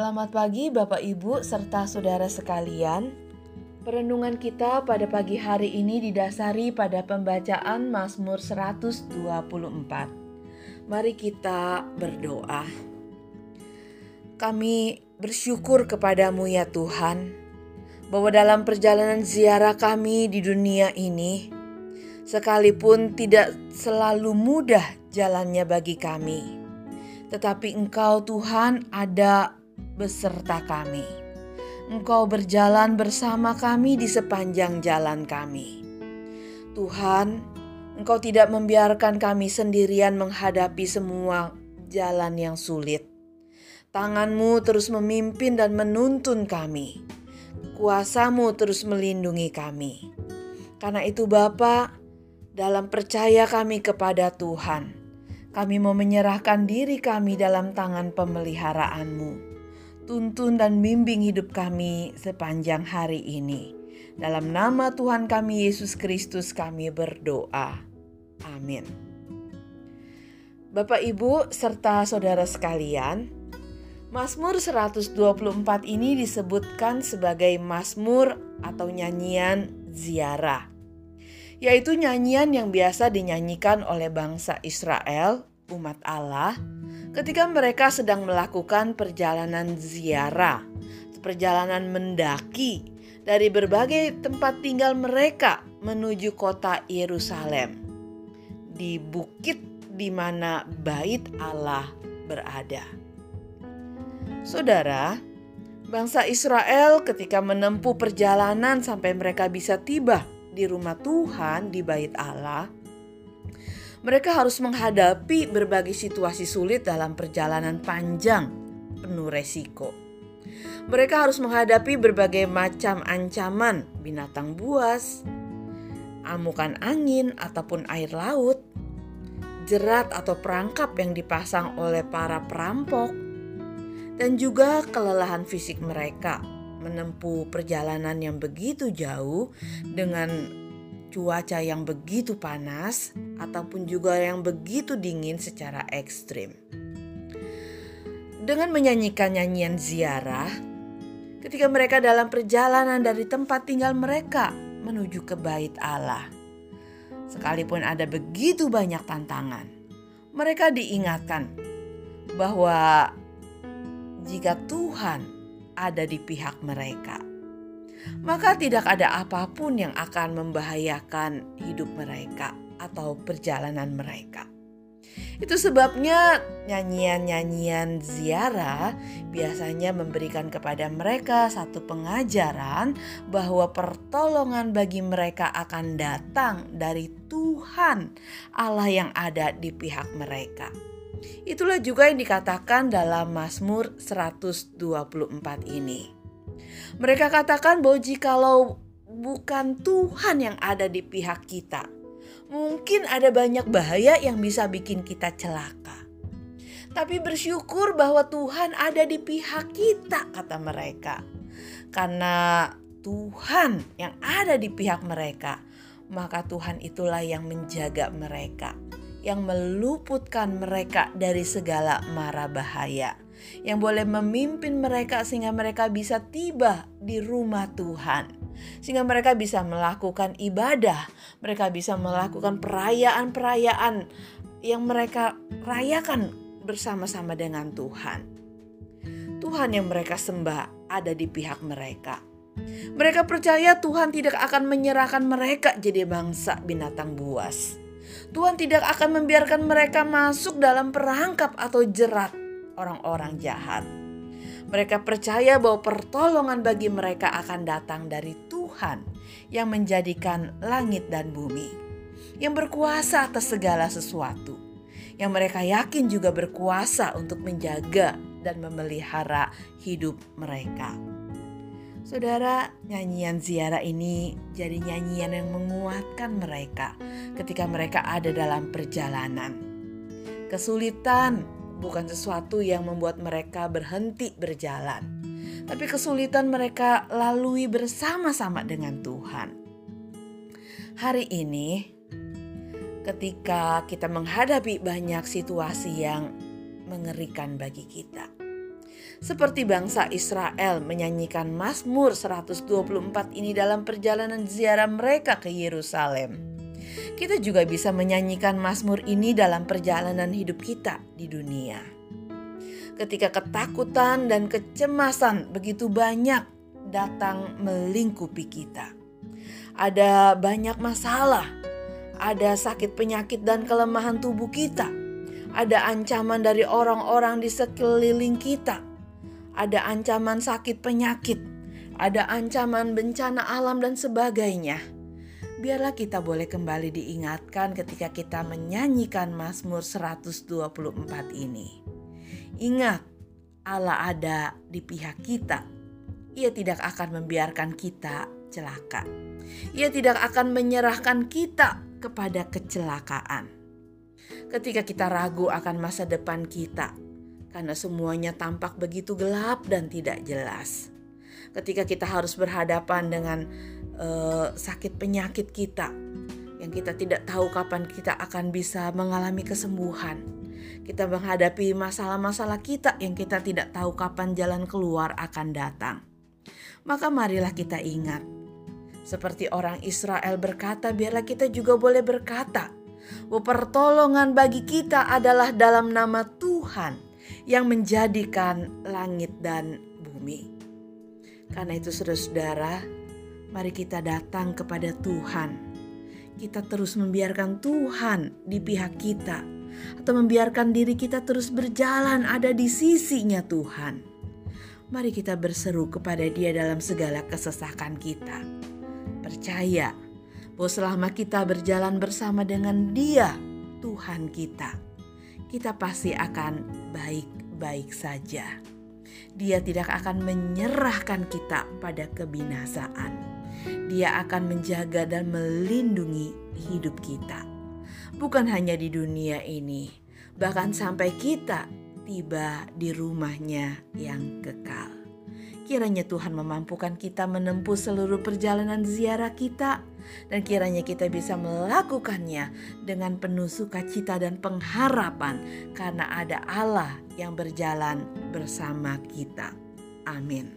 Selamat pagi Bapak Ibu serta saudara sekalian. Perenungan kita pada pagi hari ini didasari pada pembacaan Mazmur 124. Mari kita berdoa. Kami bersyukur kepadamu ya Tuhan, bahwa dalam perjalanan ziarah kami di dunia ini, sekalipun tidak selalu mudah jalannya bagi kami, tetapi Engkau Tuhan ada beserta kami. Engkau berjalan bersama kami di sepanjang jalan kami. Tuhan, Engkau tidak membiarkan kami sendirian menghadapi semua jalan yang sulit. Tanganmu terus memimpin dan menuntun kami. Kuasamu terus melindungi kami. Karena itu Bapa, dalam percaya kami kepada Tuhan, kami mau menyerahkan diri kami dalam tangan pemeliharaanmu tuntun dan bimbing hidup kami sepanjang hari ini. Dalam nama Tuhan kami Yesus Kristus kami berdoa. Amin. Bapak Ibu serta saudara sekalian, Mazmur 124 ini disebutkan sebagai Mazmur atau nyanyian ziarah. Yaitu nyanyian yang biasa dinyanyikan oleh bangsa Israel, umat Allah, ketika mereka sedang melakukan perjalanan ziarah, perjalanan mendaki dari berbagai tempat tinggal mereka menuju kota Yerusalem, di bukit di mana Bait Allah berada. Saudara, bangsa Israel ketika menempuh perjalanan sampai mereka bisa tiba di rumah Tuhan di Bait Allah, mereka harus menghadapi berbagai situasi sulit dalam perjalanan panjang penuh resiko. Mereka harus menghadapi berbagai macam ancaman binatang buas, amukan angin ataupun air laut, jerat atau perangkap yang dipasang oleh para perampok, dan juga kelelahan fisik mereka menempuh perjalanan yang begitu jauh dengan cuaca yang begitu panas ataupun juga yang begitu dingin secara ekstrim. Dengan menyanyikan nyanyian ziarah, ketika mereka dalam perjalanan dari tempat tinggal mereka menuju ke bait Allah. Sekalipun ada begitu banyak tantangan, mereka diingatkan bahwa jika Tuhan ada di pihak mereka, maka tidak ada apa pun yang akan membahayakan hidup mereka atau perjalanan mereka. Itu sebabnya nyanyian-nyanyian ziarah biasanya memberikan kepada mereka satu pengajaran bahwa pertolongan bagi mereka akan datang dari Tuhan Allah yang ada di pihak mereka. Itulah juga yang dikatakan dalam Mazmur 124 ini. Mereka katakan bahwa jikalau bukan Tuhan yang ada di pihak kita, mungkin ada banyak bahaya yang bisa bikin kita celaka. Tapi bersyukur bahwa Tuhan ada di pihak kita, kata mereka. Karena Tuhan yang ada di pihak mereka, maka Tuhan itulah yang menjaga mereka, yang meluputkan mereka dari segala mara bahaya yang boleh memimpin mereka sehingga mereka bisa tiba di rumah Tuhan. Sehingga mereka bisa melakukan ibadah, mereka bisa melakukan perayaan-perayaan yang mereka rayakan bersama-sama dengan Tuhan. Tuhan yang mereka sembah ada di pihak mereka. Mereka percaya Tuhan tidak akan menyerahkan mereka jadi bangsa binatang buas. Tuhan tidak akan membiarkan mereka masuk dalam perangkap atau jerat orang-orang jahat. Mereka percaya bahwa pertolongan bagi mereka akan datang dari Tuhan yang menjadikan langit dan bumi, yang berkuasa atas segala sesuatu, yang mereka yakin juga berkuasa untuk menjaga dan memelihara hidup mereka. Saudara, nyanyian ziarah ini jadi nyanyian yang menguatkan mereka ketika mereka ada dalam perjalanan. Kesulitan, bukan sesuatu yang membuat mereka berhenti berjalan, tapi kesulitan mereka lalui bersama-sama dengan Tuhan. Hari ini, ketika kita menghadapi banyak situasi yang mengerikan bagi kita, Seperti bangsa Israel menyanyikan Mazmur 124 ini dalam perjalanan ziarah mereka ke Yerusalem. Kita juga bisa menyanyikan Mazmur ini dalam perjalanan hidup kita di dunia. Ketika ketakutan dan kecemasan begitu banyak datang melingkupi kita. Ada banyak masalah, ada sakit penyakit dan kelemahan tubuh kita. Ada ancaman dari orang-orang di sekeliling kita ada ancaman sakit penyakit, ada ancaman bencana alam dan sebagainya. Biarlah kita boleh kembali diingatkan ketika kita menyanyikan Mazmur 124 ini. Ingat, Allah ada di pihak kita. Ia tidak akan membiarkan kita celaka. Ia tidak akan menyerahkan kita kepada kecelakaan. Ketika kita ragu akan masa depan kita, karena semuanya tampak begitu gelap dan tidak jelas. Ketika kita harus berhadapan dengan uh, sakit penyakit kita, yang kita tidak tahu kapan kita akan bisa mengalami kesembuhan. Kita menghadapi masalah-masalah kita yang kita tidak tahu kapan jalan keluar akan datang. Maka marilah kita ingat, seperti orang Israel berkata, biarlah kita juga boleh berkata pertolongan bagi kita adalah dalam nama Tuhan yang menjadikan langit dan bumi. Karena itu saudara-saudara, mari kita datang kepada Tuhan. Kita terus membiarkan Tuhan di pihak kita atau membiarkan diri kita terus berjalan ada di sisinya Tuhan. Mari kita berseru kepada Dia dalam segala kesesakan kita. Percaya bahwa selama kita berjalan bersama dengan Dia, Tuhan kita, kita pasti akan baik-baik saja. Dia tidak akan menyerahkan kita pada kebinasaan. Dia akan menjaga dan melindungi hidup kita, bukan hanya di dunia ini, bahkan sampai kita tiba di rumahnya yang kekal. Kiranya Tuhan memampukan kita menempuh seluruh perjalanan ziarah kita dan kiranya kita bisa melakukannya dengan penuh sukacita dan pengharapan karena ada Allah yang berjalan bersama kita. Amin.